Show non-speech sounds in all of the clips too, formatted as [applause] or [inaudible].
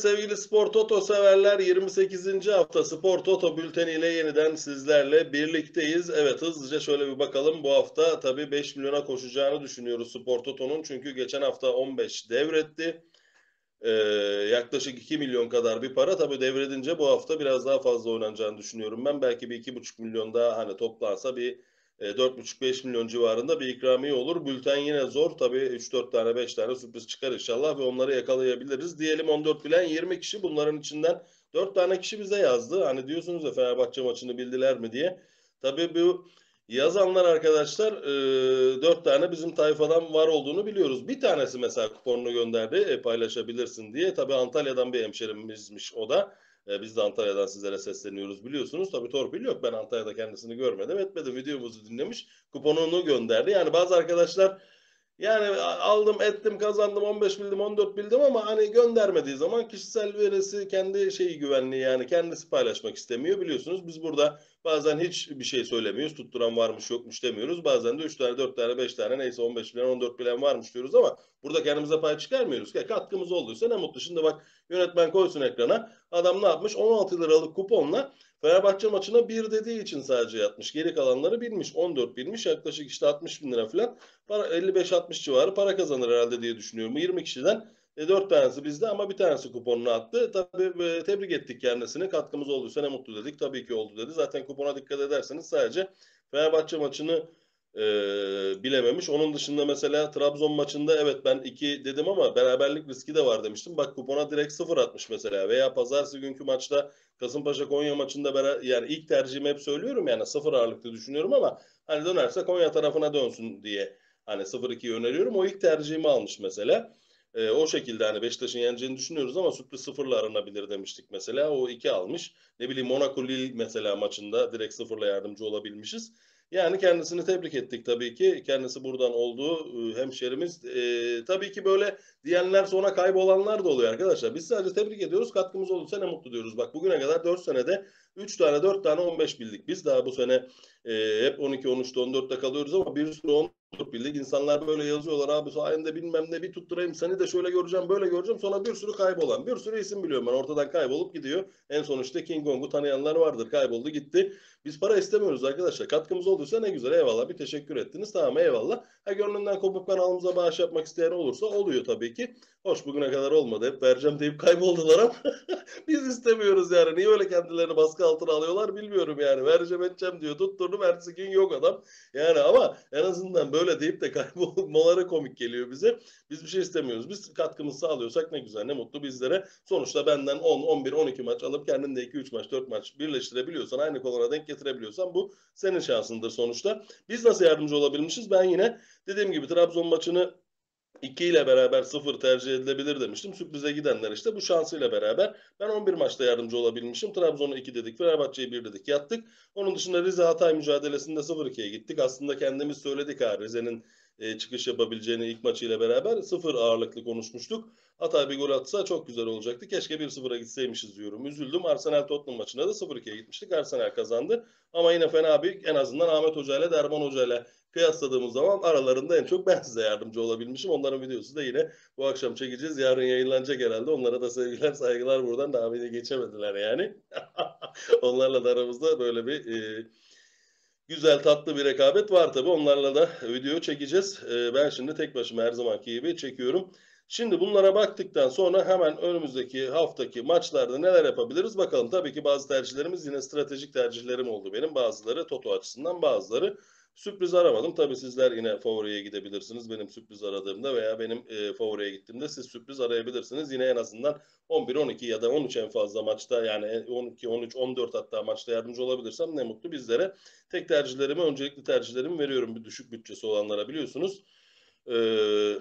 sevgili Spor Toto severler 28. hafta Spor Toto bülteniyle yeniden sizlerle birlikteyiz. Evet hızlıca şöyle bir bakalım. Bu hafta tabii 5 milyona koşacağını düşünüyoruz Spor Toto'nun. Çünkü geçen hafta 15 devretti. Ee, yaklaşık 2 milyon kadar bir para. Tabii devredince bu hafta biraz daha fazla oynanacağını düşünüyorum ben. Belki bir 2,5 milyon daha hani toplansa bir 4,5-5 e, milyon civarında bir ikramiye olur. Bülten yine zor. Tabii 3-4 tane 5 tane sürpriz çıkar inşallah ve onları yakalayabiliriz. Diyelim 14 bilen 20 kişi bunların içinden 4 tane kişi bize yazdı. Hani diyorsunuz ya Fenerbahçe maçını bildiler mi diye. Tabii bu yazanlar arkadaşlar e, 4 tane bizim tayfadan var olduğunu biliyoruz. Bir tanesi mesela kuponunu gönderdi e, paylaşabilirsin diye. Tabii Antalya'dan bir hemşerimizmiş o da. E, biz de Antalya'dan sizlere sesleniyoruz biliyorsunuz. Tabii torpil yok. Ben Antalya'da kendisini görmedim etmedim. Videomuzu dinlemiş. Kuponunu gönderdi. Yani bazı arkadaşlar yani aldım ettim kazandım 15 bildim 14 bildim ama hani göndermediği zaman kişisel verisi kendi şeyi güvenliği yani kendisi paylaşmak istemiyor biliyorsunuz. Biz burada bazen hiç bir şey söylemiyoruz. Tutturan varmış yokmuş demiyoruz. Bazen de 3 tane 4 tane 5 tane neyse 15 bilen 14 bilen varmış diyoruz ama burada kendimize pay çıkarmıyoruz. Ya, katkımız olduysa ne mutlu. Şimdi bak yönetmen koysun ekrana. Adam ne yapmış? 16 liralık kuponla Fenerbahçe maçına bir dediği için sadece yatmış. Geri kalanları bilmiş. 14 bilmiş. Yaklaşık işte 60 bin lira falan. 55-60 civarı para kazanır herhalde diye düşünüyorum. 20 kişiden e, 4 tanesi bizde ama bir tanesi kuponunu attı. Tabii e, tebrik ettik kendisini. Katkımız olduysa ne mutlu dedik. Tabii ki oldu dedi. Zaten kupona dikkat ederseniz sadece Fenerbahçe maçını e, bilememiş. Onun dışında mesela Trabzon maçında evet ben 2 dedim ama beraberlik riski de var demiştim. Bak kupona direkt 0 atmış mesela. Veya pazartesi günkü maçta Kasımpaşa Konya maçında beraber, yani ilk tercihimi hep söylüyorum yani 0 ağırlıklı düşünüyorum ama hani dönerse Konya tarafına dönsün diye hani 0-2'yi öneriyorum. O ilk tercihimi almış mesela. E, o şekilde hani Beşiktaş'ın yeneceğini düşünüyoruz ama sürpriz sıfırla aranabilir demiştik mesela. O iki almış. Ne bileyim Monaco Lille mesela maçında direkt sıfırla yardımcı olabilmişiz. Yani kendisini tebrik ettik tabii ki. Kendisi buradan olduğu e, hemşerimiz. E, tabii ki böyle diyenler sonra kaybolanlar da oluyor arkadaşlar. Biz sadece tebrik ediyoruz. Katkımız olursa ne mutlu diyoruz. Bak bugüne kadar 4 senede 3 tane 4 tane 15 bildik. Biz daha bu sene e, hep 12, 13'te 14'te kalıyoruz ama bir sürü 10 bildik. İnsanlar böyle yazıyorlar abi sayende bilmem ne bir tutturayım seni de şöyle göreceğim böyle göreceğim. Sonra bir sürü kaybolan. Bir sürü isim biliyorum ben ortadan kaybolup gidiyor. En son işte King Kong'u tanıyanlar vardır. Kayboldu gitti. Biz para istemiyoruz arkadaşlar. Katkımız olduysa ne güzel eyvallah bir teşekkür ettiniz. Tamam eyvallah. Ha gönlünden kopup kanalımıza bağış yapmak isteyen olursa oluyor tabii ki. Hoş bugüne kadar olmadı. Hep vereceğim deyip kayboldular ama [laughs] biz istemiyoruz yani. Niye öyle kendilerini baskı altına alıyorlar bilmiyorum yani. Vereceğim edeceğim diyor. Tutturdum ertesi gün yok adam. Yani ama en azından böyle deyip de [laughs] kaybolmaları komik geliyor bize. Biz bir şey istemiyoruz. Biz katkımızı sağlıyorsak ne güzel ne mutlu bizlere. Sonuçta benden 10, 11, 12 maç alıp kendinde 2, 3 maç, 4 maç birleştirebiliyorsan aynı kolona denk getirebiliyorsan bu senin şansındır sonuçta. Biz nasıl yardımcı olabilmişiz? Ben yine dediğim gibi Trabzon maçını 2 ile beraber 0 tercih edilebilir demiştim. Sürprize gidenler işte bu şansıyla beraber ben 11 maçta yardımcı olabilmişim. Trabzon'u 2 dedik, Fenerbahçe'yi 1 dedik, yattık. Onun dışında Rize Hatay mücadelesinde 0-2'ye gittik. Aslında kendimiz söyledik ha Rize'nin e, çıkış yapabileceğini ilk maçıyla beraber 0 ağırlıklı konuşmuştuk. Hatay bir gol atsa çok güzel olacaktı. Keşke 1-0'a gitseymişiz diyorum. Üzüldüm. Arsenal Tottenham maçında da 0-2'ye gitmiştik. Arsenal kazandı. Ama yine fena bir en azından Ahmet Hoca ile Derman Hoca ile kıyasladığımız zaman aralarında en çok ben size yardımcı olabilmişim. Onların videosu da yine bu akşam çekeceğiz. Yarın yayınlanacak herhalde. Onlara da sevgiler saygılar buradan daha beni geçemediler yani. [laughs] Onlarla da aramızda böyle bir e, güzel tatlı bir rekabet var tabi. Onlarla da video çekeceğiz. E, ben şimdi tek başıma her zamanki gibi çekiyorum. Şimdi bunlara baktıktan sonra hemen önümüzdeki haftaki maçlarda neler yapabiliriz bakalım. Tabii ki bazı tercihlerimiz yine stratejik tercihlerim oldu benim. Bazıları Toto açısından bazıları Sürpriz aramadım. Tabii sizler yine favoriye gidebilirsiniz. Benim sürpriz aradığımda veya benim e, favoriye gittiğimde siz sürpriz arayabilirsiniz. Yine en azından 11, 12 ya da 13 en fazla maçta yani 12, 13, 14 hatta maçta yardımcı olabilirsem ne mutlu bizlere. Tek tercihlerimi, öncelikli tercihlerimi veriyorum bir düşük bütçesi olanlara biliyorsunuz. Ee,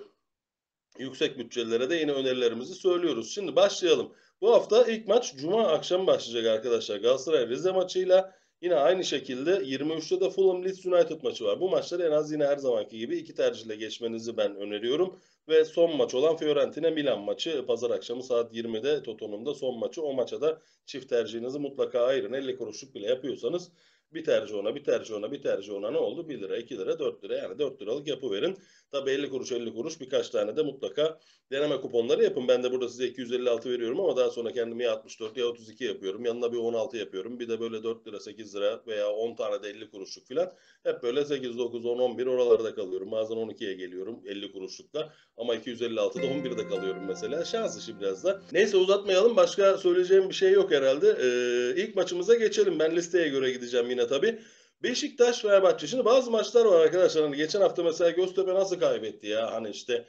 yüksek bütçelere de yine önerilerimizi söylüyoruz. Şimdi başlayalım. Bu hafta ilk maç Cuma akşam başlayacak arkadaşlar. Galatasaray Rize maçıyla Yine aynı şekilde 23'te de Fulham Leeds United maçı var. Bu maçları en az yine her zamanki gibi iki tercihle geçmenizi ben öneriyorum. Ve son maç olan Fiorentina Milan maçı pazar akşamı saat 20'de Toto'nun da son maçı. O maça da çift tercihinizi mutlaka ayırın. 50 kuruşluk bile yapıyorsanız bir tercih ona, bir tercih ona, bir tercih ona ne oldu? 1 lira, 2 lira, 4 lira yani 4 liralık yapı verin. Tabii 50 kuruş 50 kuruş birkaç tane de mutlaka deneme kuponları yapın. Ben de burada size 256 veriyorum ama daha sonra kendimi ya 64 ya 32 yapıyorum. Yanına bir 16 yapıyorum. Bir de böyle 4 lira 8 lira veya 10 tane de 50 kuruşluk falan. Hep böyle 8, 9, 10, 11 oralarda kalıyorum. Bazen 12'ye geliyorum 50 kuruşlukla. Ama 256'da 11'de kalıyorum mesela. Şans işi biraz da. Neyse uzatmayalım. Başka söyleyeceğim bir şey yok herhalde. Ee, ilk maçımıza geçelim. Ben listeye göre gideceğim yine tabii. Beşiktaş Fenerbahçe. Şimdi bazı maçlar var arkadaşlar. Hani geçen hafta mesela Göztepe nasıl kaybetti ya? Hani işte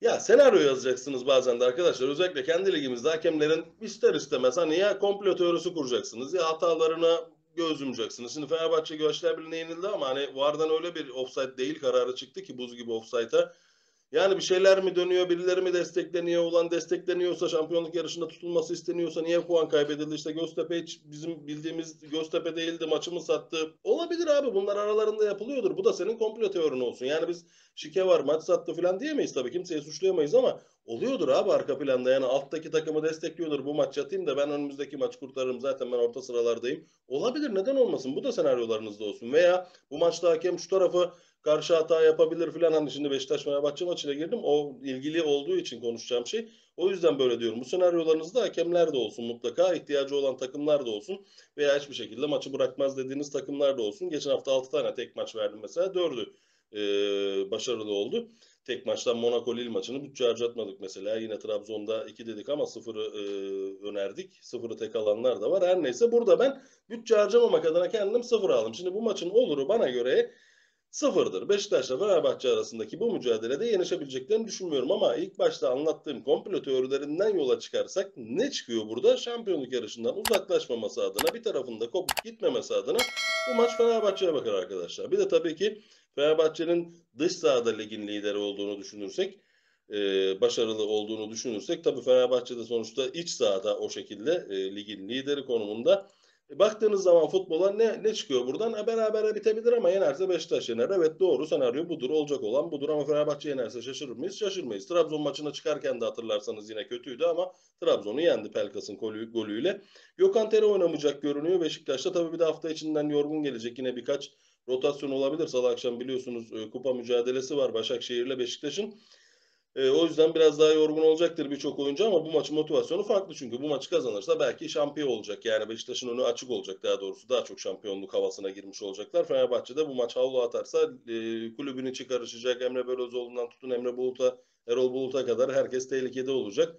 ya senaryo yazacaksınız bazen de arkadaşlar. Özellikle kendi ligimizde hakemlerin ister istemez hani ya komplo teorisi kuracaksınız ya hatalarına göz yumacaksınız. Şimdi Fenerbahçe Göçler Birliği'ne yenildi ama hani vardan öyle bir offside değil kararı çıktı ki buz gibi offside'a. Yani bir şeyler mi dönüyor, birileri mi destekleniyor, olan destekleniyorsa, şampiyonluk yarışında tutulması isteniyorsa niye puan kaybedildi? İşte Göztepe hiç bizim bildiğimiz Göztepe değildi, maçımı sattı. Olabilir abi bunlar aralarında yapılıyordur. Bu da senin komplo teorin olsun. Yani biz şike var, maç sattı falan diyemeyiz tabii. Kimseye suçlayamayız ama oluyordur abi arka planda. Yani alttaki takımı destekliyordur. Bu maç yatayım da ben önümüzdeki maç kurtarırım. Zaten ben orta sıralardayım. Olabilir neden olmasın? Bu da senaryolarınızda olsun. Veya bu maçta hakem şu tarafı karşı hata yapabilir falan. Hani şimdi Beşiktaş Fenerbahçe maçına girdim. O ilgili olduğu için konuşacağım şey. O yüzden böyle diyorum. Bu senaryolarınızda hakemler de olsun mutlaka. ihtiyacı olan takımlar da olsun. Veya hiçbir şekilde maçı bırakmaz dediğiniz takımlar da olsun. Geçen hafta 6 tane tek maç verdim mesela. 4'ü e, başarılı oldu. Tek maçtan Monaco Lille maçını bütçe harcatmadık mesela. Yine Trabzon'da 2 dedik ama 0'ı e, önerdik. 0'ı tek alanlar da var. Her neyse burada ben bütçe harcamamak adına kendim 0 aldım. Şimdi bu maçın oluru bana göre sıfırdır. Beşiktaş'la Fenerbahçe arasındaki bu mücadelede yenişebileceklerini düşünmüyorum ama ilk başta anlattığım komplo teorilerinden yola çıkarsak ne çıkıyor burada? Şampiyonluk yarışından uzaklaşmaması adına bir tarafında kopup gitmemesi adına bu maç Fenerbahçe'ye bakar arkadaşlar. Bir de tabii ki Fenerbahçe'nin dış sahada ligin lideri olduğunu düşünürsek e, başarılı olduğunu düşünürsek tabii Fenerbahçe'de sonuçta iç sahada o şekilde e, ligin lideri konumunda e, baktığınız zaman futbola ne, ne çıkıyor buradan? E, berabere bitebilir ama yenerse Beşiktaş yener. Evet doğru senaryo budur. Olacak olan budur ama Fenerbahçe yenerse şaşırır mıyız? Şaşırmayız. Trabzon maçına çıkarken de hatırlarsanız yine kötüydü ama Trabzon'u yendi Pelkas'ın golü, golüyle. Gökhan Tere oynamayacak görünüyor. Beşiktaş'ta tabii bir de hafta içinden yorgun gelecek. Yine birkaç rotasyon olabilir. Salı akşam biliyorsunuz e, kupa mücadelesi var Başakşehir'le Beşiktaş'ın. E, o yüzden biraz daha yorgun olacaktır birçok oyuncu ama bu maçın motivasyonu farklı çünkü bu maçı kazanırsa belki şampiyon olacak. Yani Beşiktaş'ın önü açık olacak daha doğrusu daha çok şampiyonluk havasına girmiş olacaklar. Fenerbahçe'de bu maç havlu atarsa e, kulübün içi. Emre Belözoğlu'ndan tutun Emre Bulut'a, Erol Bulut'a kadar herkes tehlikede olacak.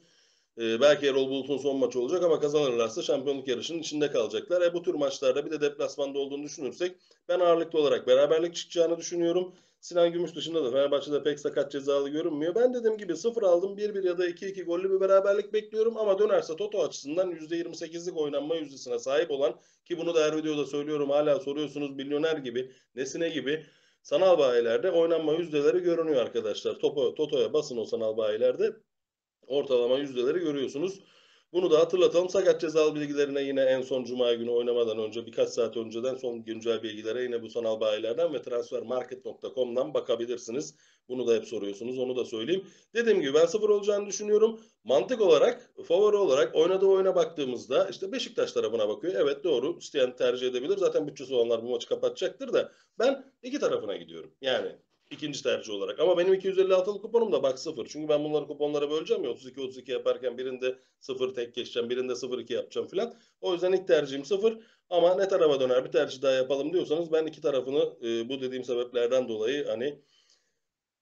E, belki Erol Bulut'un son maçı olacak ama kazanırlarsa şampiyonluk yarışının içinde kalacaklar. E, bu tür maçlarda bir de deplasmanda olduğunu düşünürsek ben ağırlıklı olarak beraberlik çıkacağını düşünüyorum. Sinan Gümüş dışında da Fenerbahçe'de pek sakat cezalı görünmüyor. Ben dediğim gibi 0 aldım 1-1 ya da 2-2 gollü bir beraberlik bekliyorum ama dönerse Toto açısından %28'lik oynanma yüzdesine sahip olan ki bunu da her videoda söylüyorum hala soruyorsunuz milyoner gibi nesine gibi sanal bayilerde oynanma yüzdeleri görünüyor arkadaşlar. Topo, Toto'ya basın o sanal bayilerde ortalama yüzdeleri görüyorsunuz. Bunu da hatırlatalım. Sakat cezalı bilgilerine yine en son Cuma günü oynamadan önce birkaç saat önceden son güncel bilgilere yine bu sanal bayilerden ve transfermarket.com'dan bakabilirsiniz. Bunu da hep soruyorsunuz. Onu da söyleyeyim. Dediğim gibi ben sıfır olacağını düşünüyorum. Mantık olarak, favori olarak oynadığı oyuna baktığımızda işte Beşiktaş tarafına bakıyor. Evet doğru. İsteyen tercih edebilir. Zaten bütçesi olanlar bu maçı kapatacaktır da ben iki tarafına gidiyorum. Yani ikinci tercih olarak. Ama benim 256'lık kuponum da bak sıfır. Çünkü ben bunları kuponlara böleceğim ya 32-32 yaparken birinde sıfır tek geçeceğim, birinde 0-2 yapacağım filan. O yüzden ilk tercihim sıfır. Ama ne tarafa döner bir tercih daha yapalım diyorsanız ben iki tarafını e, bu dediğim sebeplerden dolayı hani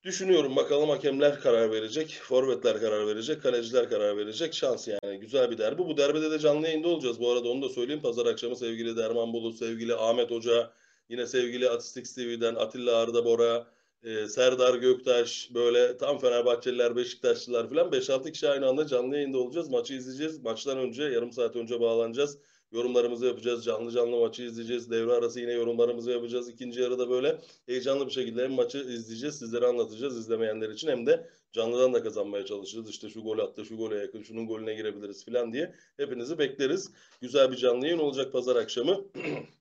Düşünüyorum bakalım hakemler karar verecek, forvetler karar verecek, kaleciler karar verecek. Şans yani güzel bir derbi. Bu derbide de canlı yayında olacağız. Bu arada onu da söyleyeyim. Pazar akşamı sevgili Derman Bulut, sevgili Ahmet Hoca, yine sevgili Atistix TV'den Atilla Arda Bora, e, Serdar Göktaş, böyle tam Fenerbahçeliler, Beşiktaşlılar falan 5-6 kişi aynı anda canlı yayında olacağız. Maçı izleyeceğiz. Maçtan önce yarım saat önce bağlanacağız. Yorumlarımızı yapacağız. Canlı canlı maçı izleyeceğiz. Devre arası yine yorumlarımızı yapacağız. İkinci yarıda böyle heyecanlı bir şekilde hem maçı izleyeceğiz. Sizlere anlatacağız izlemeyenler için. Hem de canlıdan da kazanmaya çalışacağız. İşte şu gol attı, şu gole yakın, şunun golüne girebiliriz falan diye. Hepinizi bekleriz. Güzel bir canlı yayın olacak pazar akşamı. [clears throat]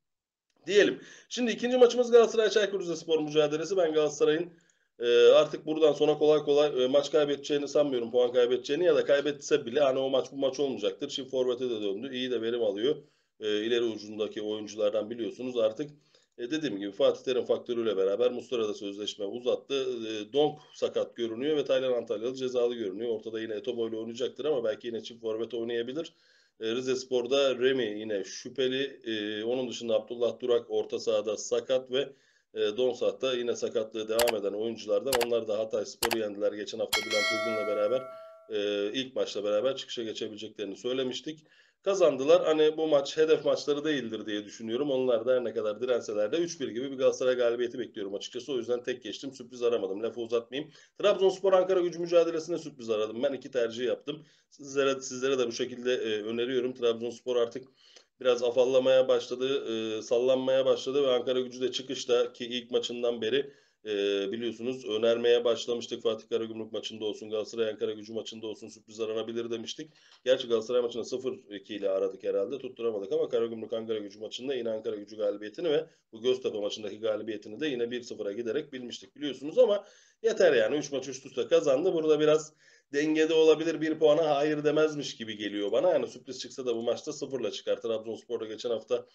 diyelim. Şimdi ikinci maçımız Galatasaray Çaykur Rizespor mücadelesi. Ben Galatasaray'ın e, artık buradan sonra kolay kolay e, maç kaybedeceğini sanmıyorum. Puan kaybedeceğini ya da kaybetse bile hani o maç bu maç olmayacaktır. Şimdi Forvet'e de döndü. İyi de verim alıyor. E, ileri ucundaki oyunculardan biliyorsunuz artık e, dediğim gibi Fatih Terim faktörüyle beraber Muslera da sözleşme uzattı. E, Donk sakat görünüyor ve Taylan Antalyalı cezalı görünüyor. Ortada yine Etobo ile oynayacaktır ama belki yine çift forvet oynayabilir. E, Rize Spor'da Remy yine şüpheli. E, onun dışında Abdullah Durak orta sahada sakat ve e, Donsat'ta yine sakatlığı devam eden oyunculardan. Onlar da Hatay Spor'u yendiler. Geçen hafta Bülent Uygun'la beraber e, ilk maçla beraber çıkışa geçebileceklerini söylemiştik. Kazandılar. Hani bu maç hedef maçları değildir diye düşünüyorum. Onlar da her ne kadar direnseler de 3-1 gibi bir Galatasaray galibiyeti bekliyorum açıkçası. O yüzden tek geçtim. Sürpriz aramadım. Lafı uzatmayayım. Trabzonspor Ankara gücü mücadelesine sürpriz aradım. Ben iki tercih yaptım. Sizlere, sizlere de bu şekilde e, öneriyorum. Trabzonspor artık biraz afallamaya başladı, e, sallanmaya başladı ve Ankara gücü de çıkışta ki ilk maçından beri e, biliyorsunuz önermeye başlamıştık. Fatih Karagümrük maçında olsun, Galatasaray Ankara gücü maçında olsun sürpriz aranabilir demiştik. Gerçi Galatasaray maçında 0-2 ile aradık herhalde tutturamadık ama Karagümrük Ankara gücü maçında yine Ankara gücü galibiyetini ve bu Göztepe maçındaki galibiyetini de yine 1-0'a giderek bilmiştik biliyorsunuz ama yeter yani 3 maç üst üste kazandı. Burada biraz dengede olabilir bir puana hayır demezmiş gibi geliyor bana. Yani sürpriz çıksa da bu maçta sıfırla çıkar. Trabzonspor'da geçen hafta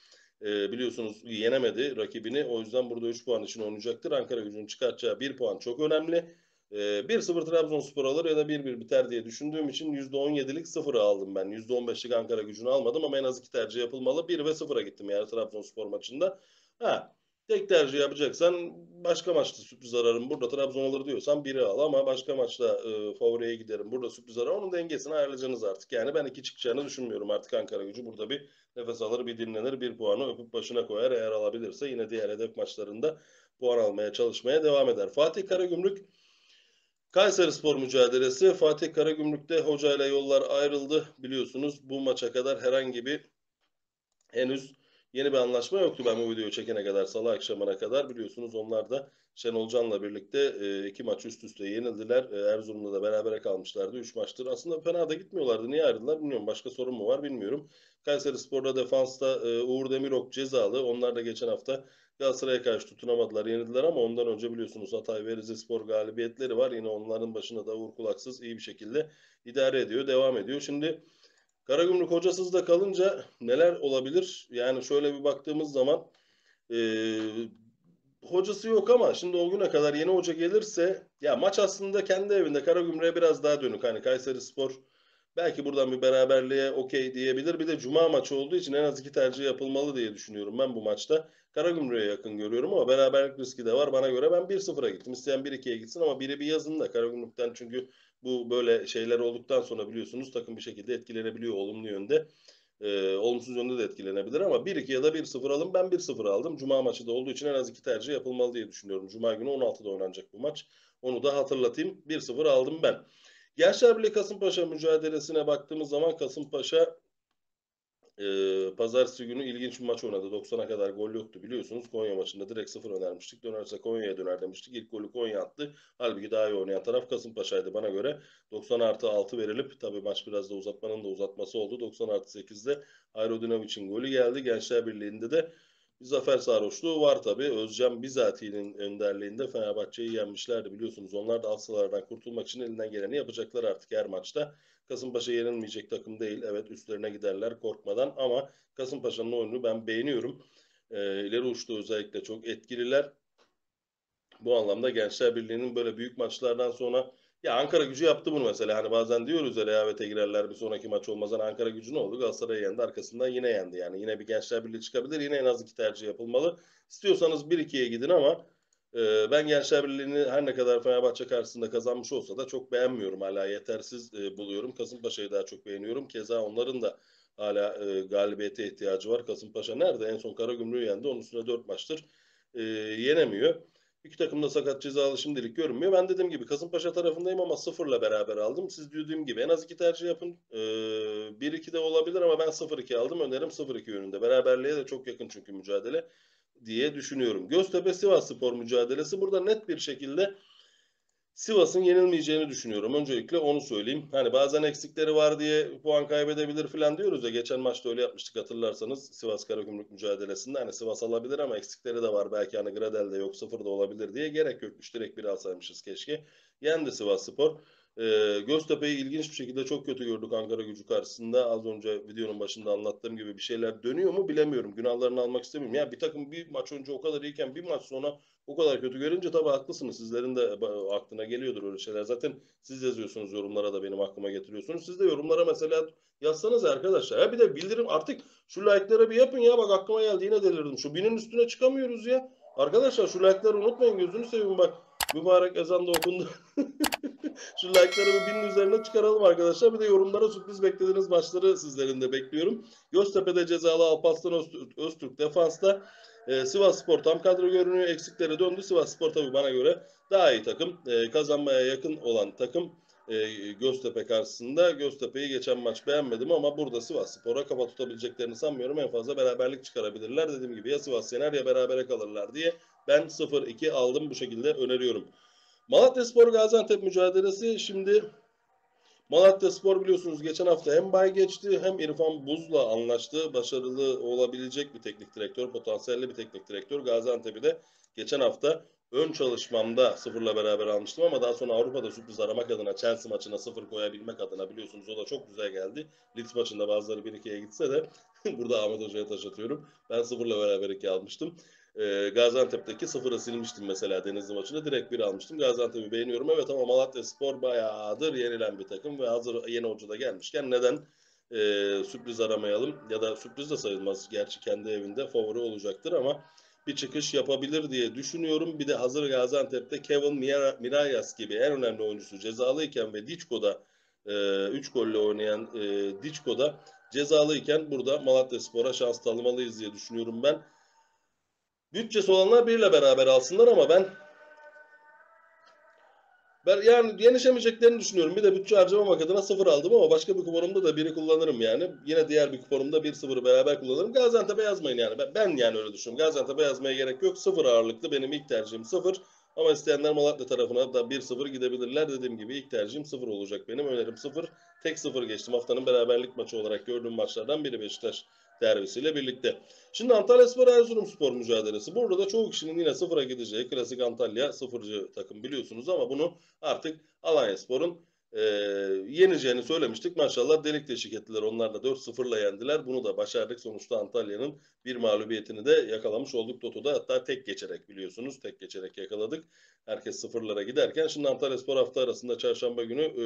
e, biliyorsunuz yenemedi rakibini. O yüzden burada 3 puan için oynayacaktır. Ankara gücünün çıkartacağı 1 puan çok önemli. E, 1-0 Trabzonspor alır ya da 1-1 biter diye düşündüğüm için %17'lik 0'ı aldım ben. %15'lik Ankara gücünü almadım ama en az iki tercih yapılmalı. 1 ve 0'a gittim yani Trabzonspor maçında. Ha, Tek tercih yapacaksan başka maçta sürpriz ararım. Burada Trabzon alır diyorsan biri al ama başka maçta e, favoriye giderim. Burada sürpriz ararım. Onun dengesini ayarlayacaksınız artık. Yani ben iki çıkacağını düşünmüyorum artık Ankara gücü. Burada bir nefes alır, bir dinlenir, bir puanı öpüp başına koyar. Eğer alabilirse yine diğer hedef maçlarında puan almaya çalışmaya devam eder. Fatih Karagümrük Kayseri Spor mücadelesi. Fatih Karagümrük'te hocayla yollar ayrıldı. Biliyorsunuz bu maça kadar herhangi bir henüz Yeni bir anlaşma yoktu ben bu videoyu çekene kadar salı akşamına kadar biliyorsunuz onlar da Şenol Can'la birlikte e, iki maç üst üste yenildiler. E, Erzurum'da da berabere kalmışlardı. Üç maçtır. Aslında fena da gitmiyorlardı. Niye ayrıldılar bilmiyorum. Başka sorun mu var bilmiyorum. Kayseri Spor'da defansta e, Uğur Demirok cezalı. Onlar da geçen hafta Galatasaray'a karşı tutunamadılar, yenildiler ama ondan önce biliyorsunuz Hatay ve Rizespor galibiyetleri var. Yine onların başına da Uğur Kulaksız iyi bir şekilde idare ediyor, devam ediyor. Şimdi Karagümrük hocasız da kalınca neler olabilir? Yani şöyle bir baktığımız zaman e, hocası yok ama şimdi o güne kadar yeni hoca gelirse ya maç aslında kendi evinde Karagümrük'e biraz daha dönük. Hani Kayseri Spor belki buradan bir beraberliğe okey diyebilir. Bir de cuma maçı olduğu için en az iki tercih yapılmalı diye düşünüyorum ben bu maçta. Karagümrük'e yakın görüyorum ama beraberlik riski de var. Bana göre ben 1-0'a gittim. İsteyen 1-2'ye gitsin ama biri bir yazın da Karagümrük'ten çünkü bu böyle şeyler olduktan sonra biliyorsunuz takım bir şekilde etkilenebiliyor olumlu yönde. Ee, olumsuz yönde de etkilenebilir ama 1-2 ya da 1-0 alın. Ben 1-0 aldım. Cuma maçı da olduğu için en az iki tercih yapılmalı diye düşünüyorum. Cuma günü 16'da oynanacak bu maç. Onu da hatırlatayım. 1-0 aldım ben. Gençler Birliği Kasımpaşa mücadelesine baktığımız zaman Kasımpaşa e, pazartesi günü ilginç bir maç oynadı. 90'a kadar gol yoktu biliyorsunuz. Konya maçında direkt sıfır önermiştik. Dönerse Konya'ya döner demiştik. İlk golü Konya attı. Halbuki daha iyi oynayan taraf Kasımpaşa'ydı bana göre. 90 artı 6 verilip tabii maç biraz da uzatmanın da uzatması oldu. 90 artı 8'de Aerodinamic'in golü geldi. Gençler Birliği'nde de bir zafer sarhoşluğu var tabii. Özcan Bizati'nin önderliğinde Fenerbahçe'yi yenmişlerdi biliyorsunuz. Onlar da alt kurtulmak için elinden geleni yapacaklar artık her maçta. Kasımpaşa yenilmeyecek takım değil. Evet üstlerine giderler korkmadan ama Kasımpaşa'nın oyunu ben beğeniyorum. E, ileri uçta özellikle çok etkililer. Bu anlamda Gençler Birliği'nin böyle büyük maçlardan sonra ya Ankara gücü yaptı bunu mesela. Hani bazen diyoruz ya rehavete girerler bir sonraki maç olmazdan Ankara gücü ne oldu? Galatasaray yendi arkasından yine yendi. Yani yine bir Gençler Birliği çıkabilir. Yine en az iki tercih yapılmalı. İstiyorsanız 1-2'ye gidin ama e, ben Gençler Birliği'ni her ne kadar Fenerbahçe karşısında kazanmış olsa da çok beğenmiyorum. Hala yetersiz e, buluyorum. Kasımpaşa'yı daha çok beğeniyorum. Keza onların da hala e, galibiyete ihtiyacı var. Kasımpaşa nerede? En son Karagümrük'ü yendi. Onun üstüne 4 maçtır e, yenemiyor. İki takım da sakat cezalı şimdilik görünmüyor. Ben dediğim gibi Kasımpaşa tarafındayım ama sıfırla beraber aldım. Siz dediğim gibi en az iki tercih yapın. Ee, 1-2 de olabilir ama ben 0-2 aldım. Önerim 0-2 yönünde. Beraberliğe de çok yakın çünkü mücadele diye düşünüyorum. Göztepe Sivas Spor mücadelesi burada net bir şekilde Sivas'ın yenilmeyeceğini düşünüyorum. Öncelikle onu söyleyeyim. Hani bazen eksikleri var diye puan kaybedebilir falan diyoruz ya. Geçen maçta öyle yapmıştık hatırlarsanız Sivas Karagümrük mücadelesinde. Hani Sivas alabilir ama eksikleri de var. Belki hani Gradel'de yok sıfır da olabilir diye gerek yokmuş. Direkt bir alsaymışız keşke. Yendi Sivas Spor. Ee, Göztepe'yi ilginç bir şekilde çok kötü gördük Ankara gücü karşısında. Az önce videonun başında anlattığım gibi bir şeyler dönüyor mu bilemiyorum. Günahlarını almak istemiyorum. Ya bir takım bir maç önce o kadar iyiken bir maç sonra o kadar kötü görünce tabii haklısınız. Sizlerin de aklına geliyordur öyle şeyler. Zaten siz yazıyorsunuz yorumlara da benim aklıma getiriyorsunuz. Siz de yorumlara mesela yazsanız arkadaşlar. Ya bir de bildirim artık şu like'ları bir yapın ya. Bak aklıma geldi yine delirdim. Şu binin üstüne çıkamıyoruz ya. Arkadaşlar şu like'ları unutmayın gözünü seveyim bak. Mübarek ezan da okundu. [laughs] Şu like'ları binin üzerine çıkaralım arkadaşlar. Bir de yorumlara sürpriz beklediğiniz maçları sizlerin de bekliyorum. Göztepe'de cezalı Alparslan Öztürk, Öztürk defansta. Ee, Sivas Spor tam kadro görünüyor. Eksikleri döndü. Sivas Spor tabii bana göre daha iyi takım. Ee, kazanmaya yakın olan takım e, Göztepe karşısında. Göztepe'yi geçen maç beğenmedim ama burada Sivas Spor'a kafa tutabileceklerini sanmıyorum. En fazla beraberlik çıkarabilirler. Dediğim gibi ya Sivas yener ya berabere kalırlar diye ben 0-2 aldım bu şekilde öneriyorum. Malatya Spor Gaziantep mücadelesi şimdi Malatya Spor biliyorsunuz geçen hafta hem bay geçti hem İrfan Buz'la anlaştı. Başarılı olabilecek bir teknik direktör, potansiyelli bir teknik direktör. Gaziantep'i de geçen hafta ön çalışmamda sıfırla beraber almıştım ama daha sonra Avrupa'da sürpriz aramak adına Chelsea maçına sıfır koyabilmek adına biliyorsunuz o da çok güzel geldi. Leeds maçında bazıları 1-2'ye gitse de [laughs] burada Ahmet Hoca'ya taş atıyorum. Ben sıfırla beraber 2 almıştım. E, Gaziantep'teki sıfıra silmiştim mesela Denizli maçında. Direkt bir almıştım. Gaziantep'i beğeniyorum. Evet ama Malatya Spor bayağıdır yenilen bir takım ve hazır yeni hoca da gelmişken neden e, sürpriz aramayalım? Ya da sürpriz de sayılmaz. Gerçi kendi evinde favori olacaktır ama bir çıkış yapabilir diye düşünüyorum. Bir de hazır Gaziantep'te Kevin Mirayas gibi en önemli oyuncusu cezalıyken ve Diçko'da 3 e, golle oynayan e, Diçko'da cezalıyken burada Malatya Spor'a şans tanımalıyız diye düşünüyorum ben. Bütçesi olanlar biriyle beraber alsınlar ama ben ben yani yenişemeyeceklerini düşünüyorum. Bir de bütçe harcamamak adına sıfır aldım ama başka bir kuponumda da biri kullanırım yani. Yine diğer bir kuponumda bir sıfırı beraber kullanırım. Gaziantep'e yazmayın yani. Ben, ben yani öyle düşünüyorum. Gaziantep'e yazmaya gerek yok. Sıfır ağırlıklı benim ilk tercihim sıfır. Ama isteyenler Malatya tarafına da 1-0 gidebilirler. Dediğim gibi ilk tercihim 0 olacak benim. Önerim 0. Tek 0 geçtim. Haftanın beraberlik maçı olarak gördüğüm maçlardan biri Beşiktaş derbisiyle birlikte. Şimdi Antalya Spor Erzurum Spor mücadelesi. Burada da çoğu kişinin yine sıfıra gideceği klasik Antalya sıfırcı takım biliyorsunuz ama bunu artık Alanya Spor'un e, yeneceğini söylemiştik. Maşallah delik deşik ettiler. Onlar da 4-0'la yendiler. Bunu da başardık. Sonuçta Antalya'nın bir mağlubiyetini de yakalamış olduk Toto'da. Hatta tek geçerek biliyorsunuz. Tek geçerek yakaladık. Herkes sıfırlara giderken. Şimdi Antalya Spor hafta arasında çarşamba günü e,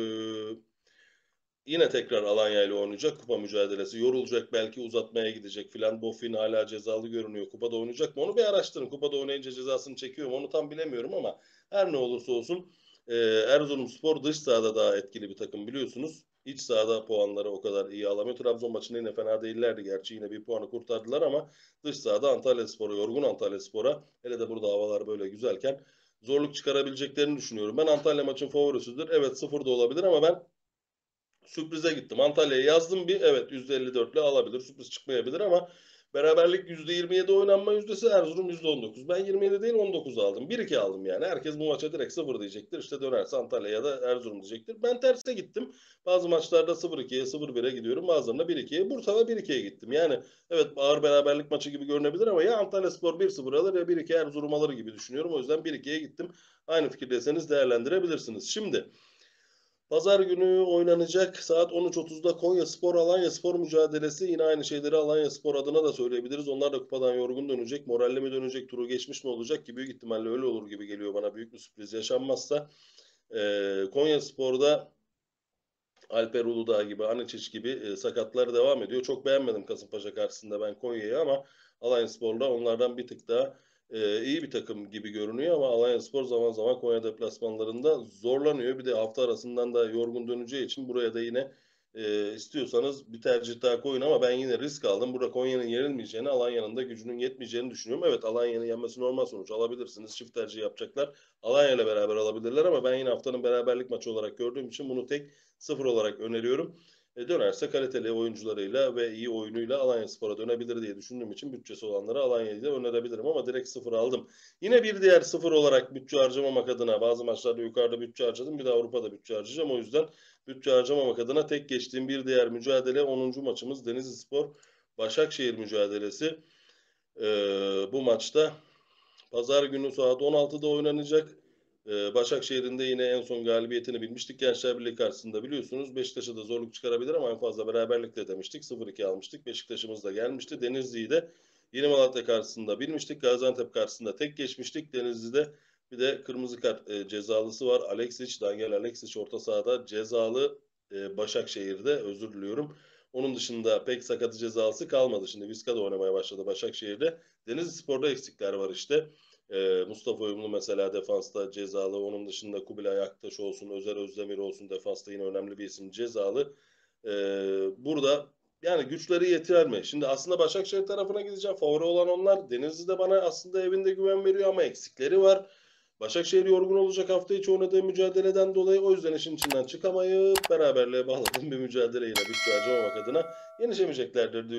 Yine tekrar Alanya ile oynayacak kupa mücadelesi. Yorulacak belki uzatmaya gidecek filan. Bofin hala cezalı görünüyor. Kupada oynayacak mı? Onu bir araştırın. Kupada oynayınca cezasını çekiyor mu? Onu tam bilemiyorum ama her ne olursa olsun e, Erzurumspor dış sahada daha etkili bir takım biliyorsunuz. İç sahada puanları o kadar iyi alamıyor. Trabzon maçında yine fena değillerdi. Gerçi yine bir puanı kurtardılar ama dış sahada Antalya Spor'a, yorgun Antalya Spor'a hele de burada havalar böyle güzelken zorluk çıkarabileceklerini düşünüyorum. Ben Antalya maçın favorisidir. Evet sıfır da olabilir ama ben sürprize gittim. Antalya'ya yazdım bir evet %54 ile alabilir. Sürpriz çıkmayabilir ama beraberlik %27 oynanma yüzdesi Erzurum %19. Ben 27 değil 19 aldım. 1-2 aldım yani. Herkes bu maça direkt 0 diyecektir. İşte dönerse Antalya ya da Erzurum diyecektir. Ben terse gittim. Bazı maçlarda 0-2'ye 0-1'e gidiyorum. Bazılarında 1-2'ye. Bursa'da 1-2'ye gittim. Yani evet ağır beraberlik maçı gibi görünebilir ama ya Antalya Spor 1-0 alır ya 1-2 Erzurum alır gibi düşünüyorum. O yüzden 1-2'ye gittim. Aynı fikirdeyseniz değerlendirebilirsiniz. Şimdi Pazar günü oynanacak saat 13.30'da Konya Spor Alanya Spor mücadelesi. Yine aynı şeyleri Alanya Spor adına da söyleyebiliriz. Onlar da kupadan yorgun dönecek. Moralle mi dönecek, turu geçmiş mi olacak ki büyük ihtimalle öyle olur gibi geliyor bana. Büyük bir sürpriz yaşanmazsa. Ee, Konya Spor'da Alper Uludağ gibi, Aniçiç gibi e, sakatlar devam ediyor. Çok beğenmedim Kasımpaşa karşısında ben Konya'yı ama Alanya Spor'da onlardan bir tık daha e, iyi bir takım gibi görünüyor ama Alanya Spor zaman zaman Konya deplasmanlarında zorlanıyor. Bir de hafta arasından da yorgun döneceği için buraya da yine e, istiyorsanız bir tercih daha koyun ama ben yine risk aldım. Burada Konya'nın yenilmeyeceğini, Alanya'nın da gücünün yetmeyeceğini düşünüyorum. Evet Alanya'nın yenmesi normal sonuç alabilirsiniz. Çift tercih yapacaklar. Alanya ile beraber alabilirler ama ben yine haftanın beraberlik maçı olarak gördüğüm için bunu tek sıfır olarak öneriyorum. E, dönerse kaliteli oyuncularıyla ve iyi oyunuyla Alanya Spor'a dönebilir diye düşündüğüm için bütçesi olanları Alanya'yı da önerebilirim ama direkt sıfır aldım. Yine bir diğer sıfır olarak bütçe harcamamak adına bazı maçlarda yukarıda bütçe harcadım bir de Avrupa'da bütçe harcayacağım. O yüzden bütçe harcamamak adına tek geçtiğim bir diğer mücadele 10. maçımız Denizli Spor Başakşehir mücadelesi. Ee, bu maçta pazar günü saat 16'da oynanacak. Ee, yine en son galibiyetini bilmiştik. Gençler Birliği karşısında biliyorsunuz. Beşiktaş'a da zorluk çıkarabilir ama en fazla beraberlikle demiştik. 0-2 almıştık. Beşiktaş'ımız da gelmişti. Denizli'yi de Yeni Malatya karşısında bilmiştik. Gaziantep karşısında tek geçmiştik. Denizli'de bir de kırmızı kart e, cezalısı var. Alexic, Daniel Alexic orta sahada cezalı e, Başakşehir'de özür diliyorum. Onun dışında pek sakatı cezalısı kalmadı. Şimdi Vizca da oynamaya başladı Başakşehir'de. Denizli Spor'da eksikler var işte. Ee, Mustafa Uyumlu mesela defansta cezalı. Onun dışında Kubilay Aktaş olsun, Özer Özdemir olsun defansta yine önemli bir isim cezalı. Ee, burada yani güçleri yeter mi? Şimdi aslında Başakşehir tarafına gideceğim. Favori olan onlar. Denizli de bana aslında evinde güven veriyor ama eksikleri var. Başakşehir yorgun olacak hafta içi oynadığı mücadeleden dolayı o yüzden işin içinden çıkamayıp beraberliğe bağladığım bir mücadeleyle bütçe harcamamak adına yenişemeyeceklerdir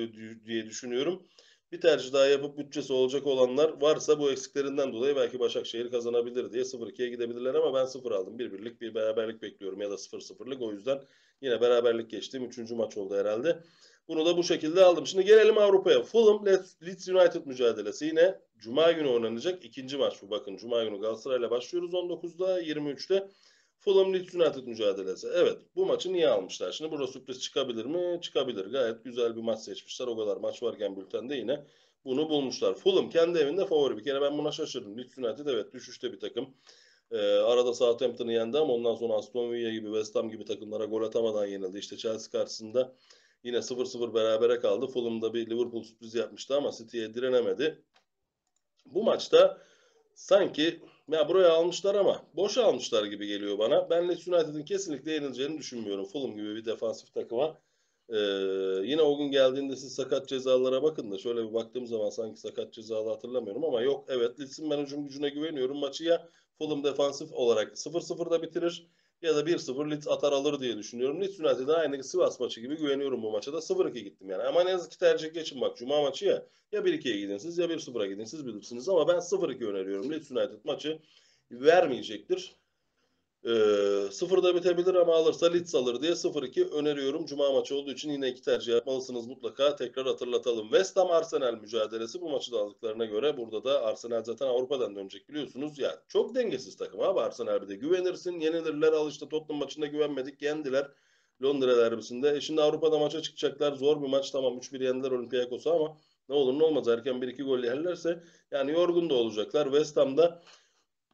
diye düşünüyorum. Bir tercih daha yapıp bütçesi olacak olanlar varsa bu eksiklerinden dolayı belki Başakşehir kazanabilir diye 0-2'ye gidebilirler ama ben 0 aldım. Bir birlik bir beraberlik bekliyorum ya da 0-0'lık o yüzden yine beraberlik geçtiğim 3. maç oldu herhalde. Bunu da bu şekilde aldım. Şimdi gelelim Avrupa'ya. Fulham Leeds United mücadelesi yine Cuma günü oynanacak. ikinci maç bu. Bakın Cuma günü Galatasaray'la başlıyoruz 19'da 23'te. Fulham Leeds United mücadelesi. Evet bu maçı niye almışlar? Şimdi burada sürpriz çıkabilir mi? Çıkabilir. Gayet güzel bir maç seçmişler. O kadar maç varken bültende yine bunu bulmuşlar. Fulham kendi evinde favori. Bir kere ben buna şaşırdım. Leeds United evet düşüşte bir takım. Ee, arada Southampton'ı yendi ama ondan sonra Aston Villa gibi West Ham gibi takımlara gol atamadan yenildi. İşte Chelsea karşısında yine 0-0 berabere kaldı. Fulham'da bir Liverpool sürpriz yapmıştı ama City'ye direnemedi. Bu maçta sanki ya buraya almışlar ama boş almışlar gibi geliyor bana. Ben Leeds United'ın kesinlikle yenileceğini düşünmüyorum. Fulham gibi bir defansif takıma. Ee, yine o gün geldiğinde siz sakat cezalara bakın da şöyle bir baktığım zaman sanki sakat cezalı hatırlamıyorum ama yok evet Leeds'in ben hücum gücüne güveniyorum. Maçı ya Fulham defansif olarak 0-0'da bitirir ya da 1-0 Leeds atar alır diye düşünüyorum. Leeds United'a aynı Sivas maçı gibi güveniyorum bu maça da 0-2 gittim yani. Ama ne yazık ki tercih geçin bak Cuma maçı ya. Ya 1-2'ye gidin siz ya 1-0'a gidin siz bilirsiniz ama ben 0-2 öneriyorum. Leeds United maçı vermeyecektir. E, sıfırda bitebilir ama alırsa Leeds alır diye 0-2 öneriyorum. Cuma maçı olduğu için yine iki tercih yapmalısınız mutlaka. Tekrar hatırlatalım. West Ham Arsenal mücadelesi bu maçı da aldıklarına göre burada da Arsenal zaten Avrupa'dan dönecek biliyorsunuz. Ya çok dengesiz takım abi Arsenal bir de. Güvenirsin yenilirler. Al işte Tottenham maçında güvenmedik yendiler. Londra derbisinde. E şimdi Avrupa'da maça çıkacaklar. Zor bir maç tamam 3-1 yendiler Olympiakos'a ama ne olur ne olmaz erken 1-2 gol yerlerse yani yorgun da olacaklar. West Ham'da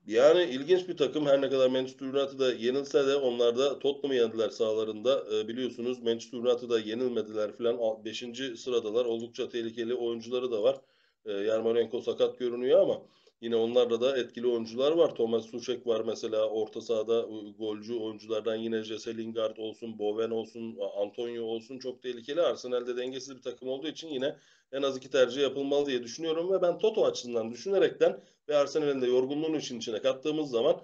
yani ilginç bir takım. Her ne kadar Manchester United'a yenilse de onlar da Tottenham'ı yendiler sahalarında. E, biliyorsunuz Manchester United'a yenilmediler falan. Beşinci sıradalar. Oldukça tehlikeli oyuncuları da var. E, Yarmolenko sakat görünüyor ama yine onlarda da etkili oyuncular var. Thomas Suchek var mesela orta sahada golcü oyunculardan yine Jesse Lingard olsun, Bowen olsun, Antonio olsun çok tehlikeli. Arsenal'de dengesiz bir takım olduğu için yine en az iki tercih yapılmalı diye düşünüyorum ve ben Toto açısından düşünerekten ve Arsenal'in de yorgunluğunu için içine kattığımız zaman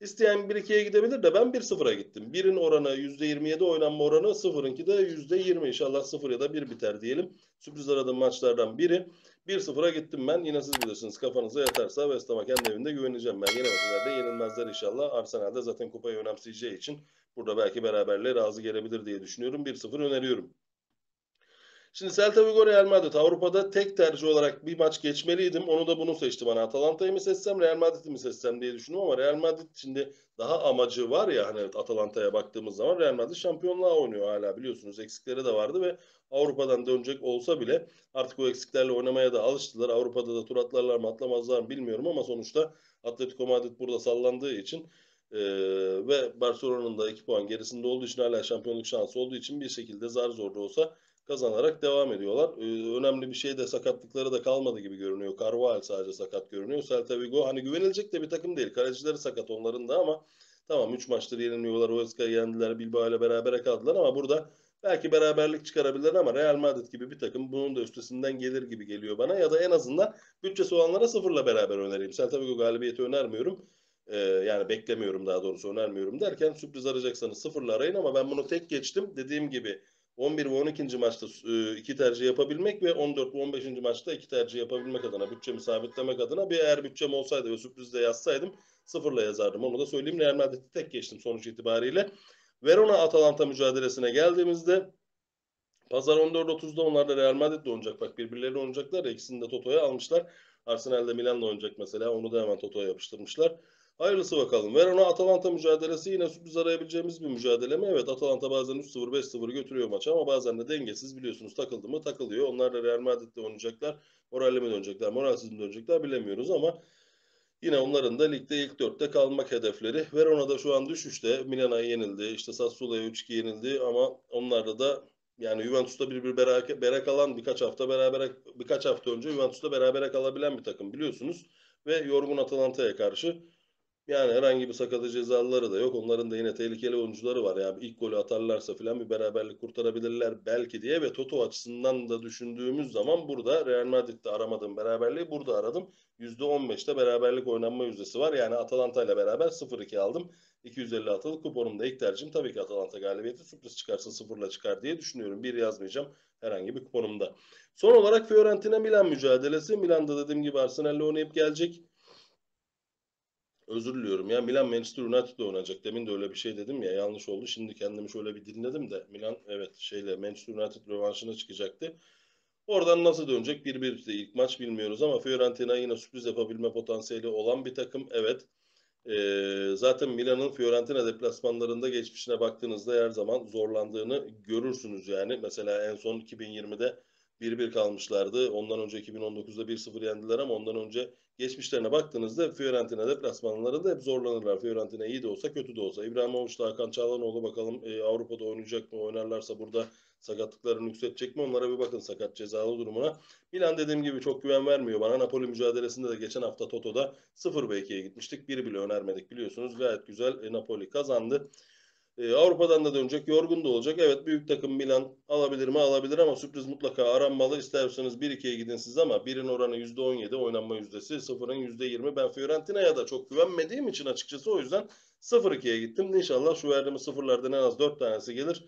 isteyen 1-2'ye gidebilir de ben 1-0'a gittim. 1'in oranı %27 oynanma oranı 0'ınki de %20 inşallah 0 ya da 1 biter diyelim. Sürpriz aradığım maçlardan biri. 1-0'a gittim ben. Yine siz bilirsiniz kafanıza yatarsa West Ham'a kendi evinde güveneceğim ben. Yenemeseler de yenilmezler inşallah. Arsenal'de zaten kupayı önemseyeceği için burada belki beraberliğe razı gelebilir diye düşünüyorum. 1-0 öneriyorum. Şimdi Celta Vigo Real Madrid Avrupa'da tek tercih olarak bir maç geçmeliydim. Onu da bunu seçtim. Hani Atalanta'yı mı seçsem Real Madrid'i mi seçsem diye düşündüm ama Real Madrid şimdi daha amacı var ya hani Atalanta'ya baktığımız zaman Real Madrid şampiyonluğa oynuyor hala biliyorsunuz. Eksikleri de vardı ve Avrupa'dan dönecek olsa bile artık o eksiklerle oynamaya da alıştılar. Avrupa'da da tur atlarlar mı atlamazlar mı bilmiyorum ama sonuçta Atletico Madrid burada sallandığı için ee, ve Barcelona'nın da 2 puan gerisinde olduğu için hala şampiyonluk şansı olduğu için bir şekilde zar zor da olsa kazanarak devam ediyorlar. Ee, önemli bir şey de sakatlıkları da kalmadı gibi görünüyor. Carvajal sadece sakat görünüyor. Celta Vigo hani güvenilecek de bir takım değil. Kalecileri sakat onların da ama tamam 3 maçtır yeniliyorlar. Huesca'yı yendiler. Bilbao ile berabere kaldılar ama burada belki beraberlik çıkarabilirler ama Real Madrid gibi bir takım bunun da üstesinden gelir gibi geliyor bana. Ya da en azından bütçesi olanlara sıfırla beraber önereyim. Celta Vigo galibiyeti önermiyorum. Ee, yani beklemiyorum daha doğrusu önermiyorum derken sürpriz arayacaksanız sıfırla arayın ama ben bunu tek geçtim. Dediğim gibi 11 ve 12. maçta e, iki tercih yapabilmek ve 14 ve 15. maçta iki tercih yapabilmek adına bütçemi sabitlemek adına bir eğer bütçem olsaydı ve sürprizde yazsaydım sıfırla yazardım. Onu da söyleyeyim. Real Madrid'i tek geçtim sonuç itibariyle. Verona Atalanta mücadelesine geldiğimizde Pazar 14.30'da onlar da Real Madrid'le oynayacak. Bak birbirleriyle oynayacaklar. ya, İkisini de Toto'ya almışlar. Arsenal'de Milan'la oynayacak mesela. Onu da hemen Toto'ya yapıştırmışlar. Hayırlısı bakalım. Verona Atalanta mücadelesi yine sürpriz arayabileceğimiz bir mücadele mi? Evet Atalanta bazen 3-0 5-0 götürüyor maçı ama bazen de dengesiz biliyorsunuz takıldı mı takılıyor. Onlar da Real Madrid'le oynayacaklar. Moralli mi dönecekler, moralsiz mi dönecekler bilemiyoruz ama Yine onların da ligde ilk dörtte kalmak hedefleri. Verona da şu an düşüşte. Milan'a yenildi. İşte Sassuolo'ya 3-2 yenildi ama onlarda da yani Juventus'ta bir bir berake, bere kalan birkaç hafta beraber birkaç hafta önce Juventus'ta berabere kalabilen bir takım biliyorsunuz ve yorgun Atalanta'ya karşı yani herhangi bir sakatı cezalıları da yok. Onların da yine tehlikeli oyuncuları var. Yani ilk golü atarlarsa falan bir beraberlik kurtarabilirler belki diye ve Toto açısından da düşündüğümüz zaman burada Real Madrid'de aramadığım beraberliği burada aradım. %15'te beraberlik oynanma yüzdesi var. Yani Atalanta ile beraber 0-2 aldım. 250 atılık kuponumda ilk tercihim tabii ki Atalanta galibiyeti. Sürpriz çıkarsa sıfırla çıkar diye düşünüyorum. Bir yazmayacağım herhangi bir kuponumda. Son olarak Fiorentina Milan mücadelesi. Milan'da dediğim gibi Arsenal'le oynayıp gelecek. Özür diliyorum ya Milan Manchester United'la oynayacak. Demin de öyle bir şey dedim ya yanlış oldu. Şimdi kendimi şöyle bir dinledim de Milan evet şeyle Manchester United rövanşına çıkacaktı. Oradan nasıl dönecek? 1-1 de ilk maç bilmiyoruz ama Fiorentina yine sürpriz yapabilme potansiyeli olan bir takım. Evet. Ee, zaten Milan'ın Fiorentina deplasmanlarında geçmişine baktığınızda her zaman zorlandığını görürsünüz yani. Mesela en son 2020'de 1-1 kalmışlardı. Ondan önce 2019'da 1-0 yendiler ama ondan önce geçmişlerine baktığınızda Fiorentina deplasmanlarında hep zorlanırlar. Fiorentina iyi de olsa kötü de olsa. İbrahimovic da Hakan Çağlanoğlu bakalım e, Avrupa'da oynayacak mı? Oynarlarsa burada sakatlıklarını yükseltecek mi? Onlara bir bakın sakat cezalı durumuna. Milan dediğim gibi çok güven vermiyor bana. Napoli mücadelesinde de geçen hafta Toto'da 0-2'ye gitmiştik. Biri bile önermedik biliyorsunuz. Gayet güzel e, Napoli kazandı. Ee, Avrupa'dan da dönecek, yorgun da olacak. Evet büyük takım Milan alabilir mi? Alabilir ama sürpriz mutlaka aranmalı. İsterseniz 1-2'ye gidin siz ama birin oranı %17 oynanma yüzdesi, sıfırın %20. Ben Fiorentina'ya da çok güvenmediğim için açıkçası o yüzden 0-2'ye gittim. İnşallah şu verdiğimiz sıfırlardan en az 4 tanesi gelir.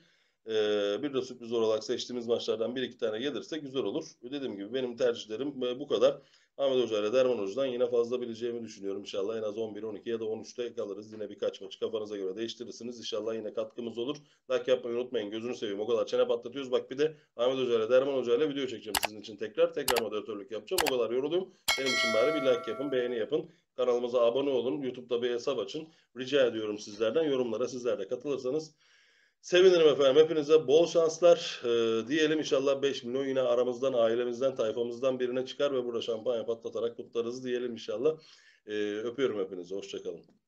Ee, bir de sürpriz olarak seçtiğimiz maçlardan 1-2 tane gelirse güzel olur. Dediğim gibi benim tercihlerim e, bu kadar. Ahmet Hoca ile Derman Hoca'dan yine fazla bileceğimi düşünüyorum. İnşallah en az 11, 12 ya da 13'te kalırız. Yine birkaç maçı kafanıza göre değiştirirsiniz. İnşallah yine katkımız olur. Like yapmayı unutmayın. Gözünü seveyim. O kadar çene patlatıyoruz. Bak bir de Ahmet Hoca ile Derman Hoca ile video çekeceğim sizin için tekrar. Tekrar moderatörlük yapacağım. O kadar yoruluyorum. Benim için bari bir like yapın, beğeni yapın. Kanalımıza abone olun. YouTube'da bir hesap açın. Rica ediyorum sizlerden. Yorumlara sizler de katılırsanız Sevinirim efendim. Hepinize bol şanslar ee, diyelim. İnşallah 5 milyon yine aramızdan, ailemizden, tayfamızdan birine çıkar ve burada şampanya patlatarak kutlarız diyelim inşallah. Ee, öpüyorum hepinizi. Hoşçakalın.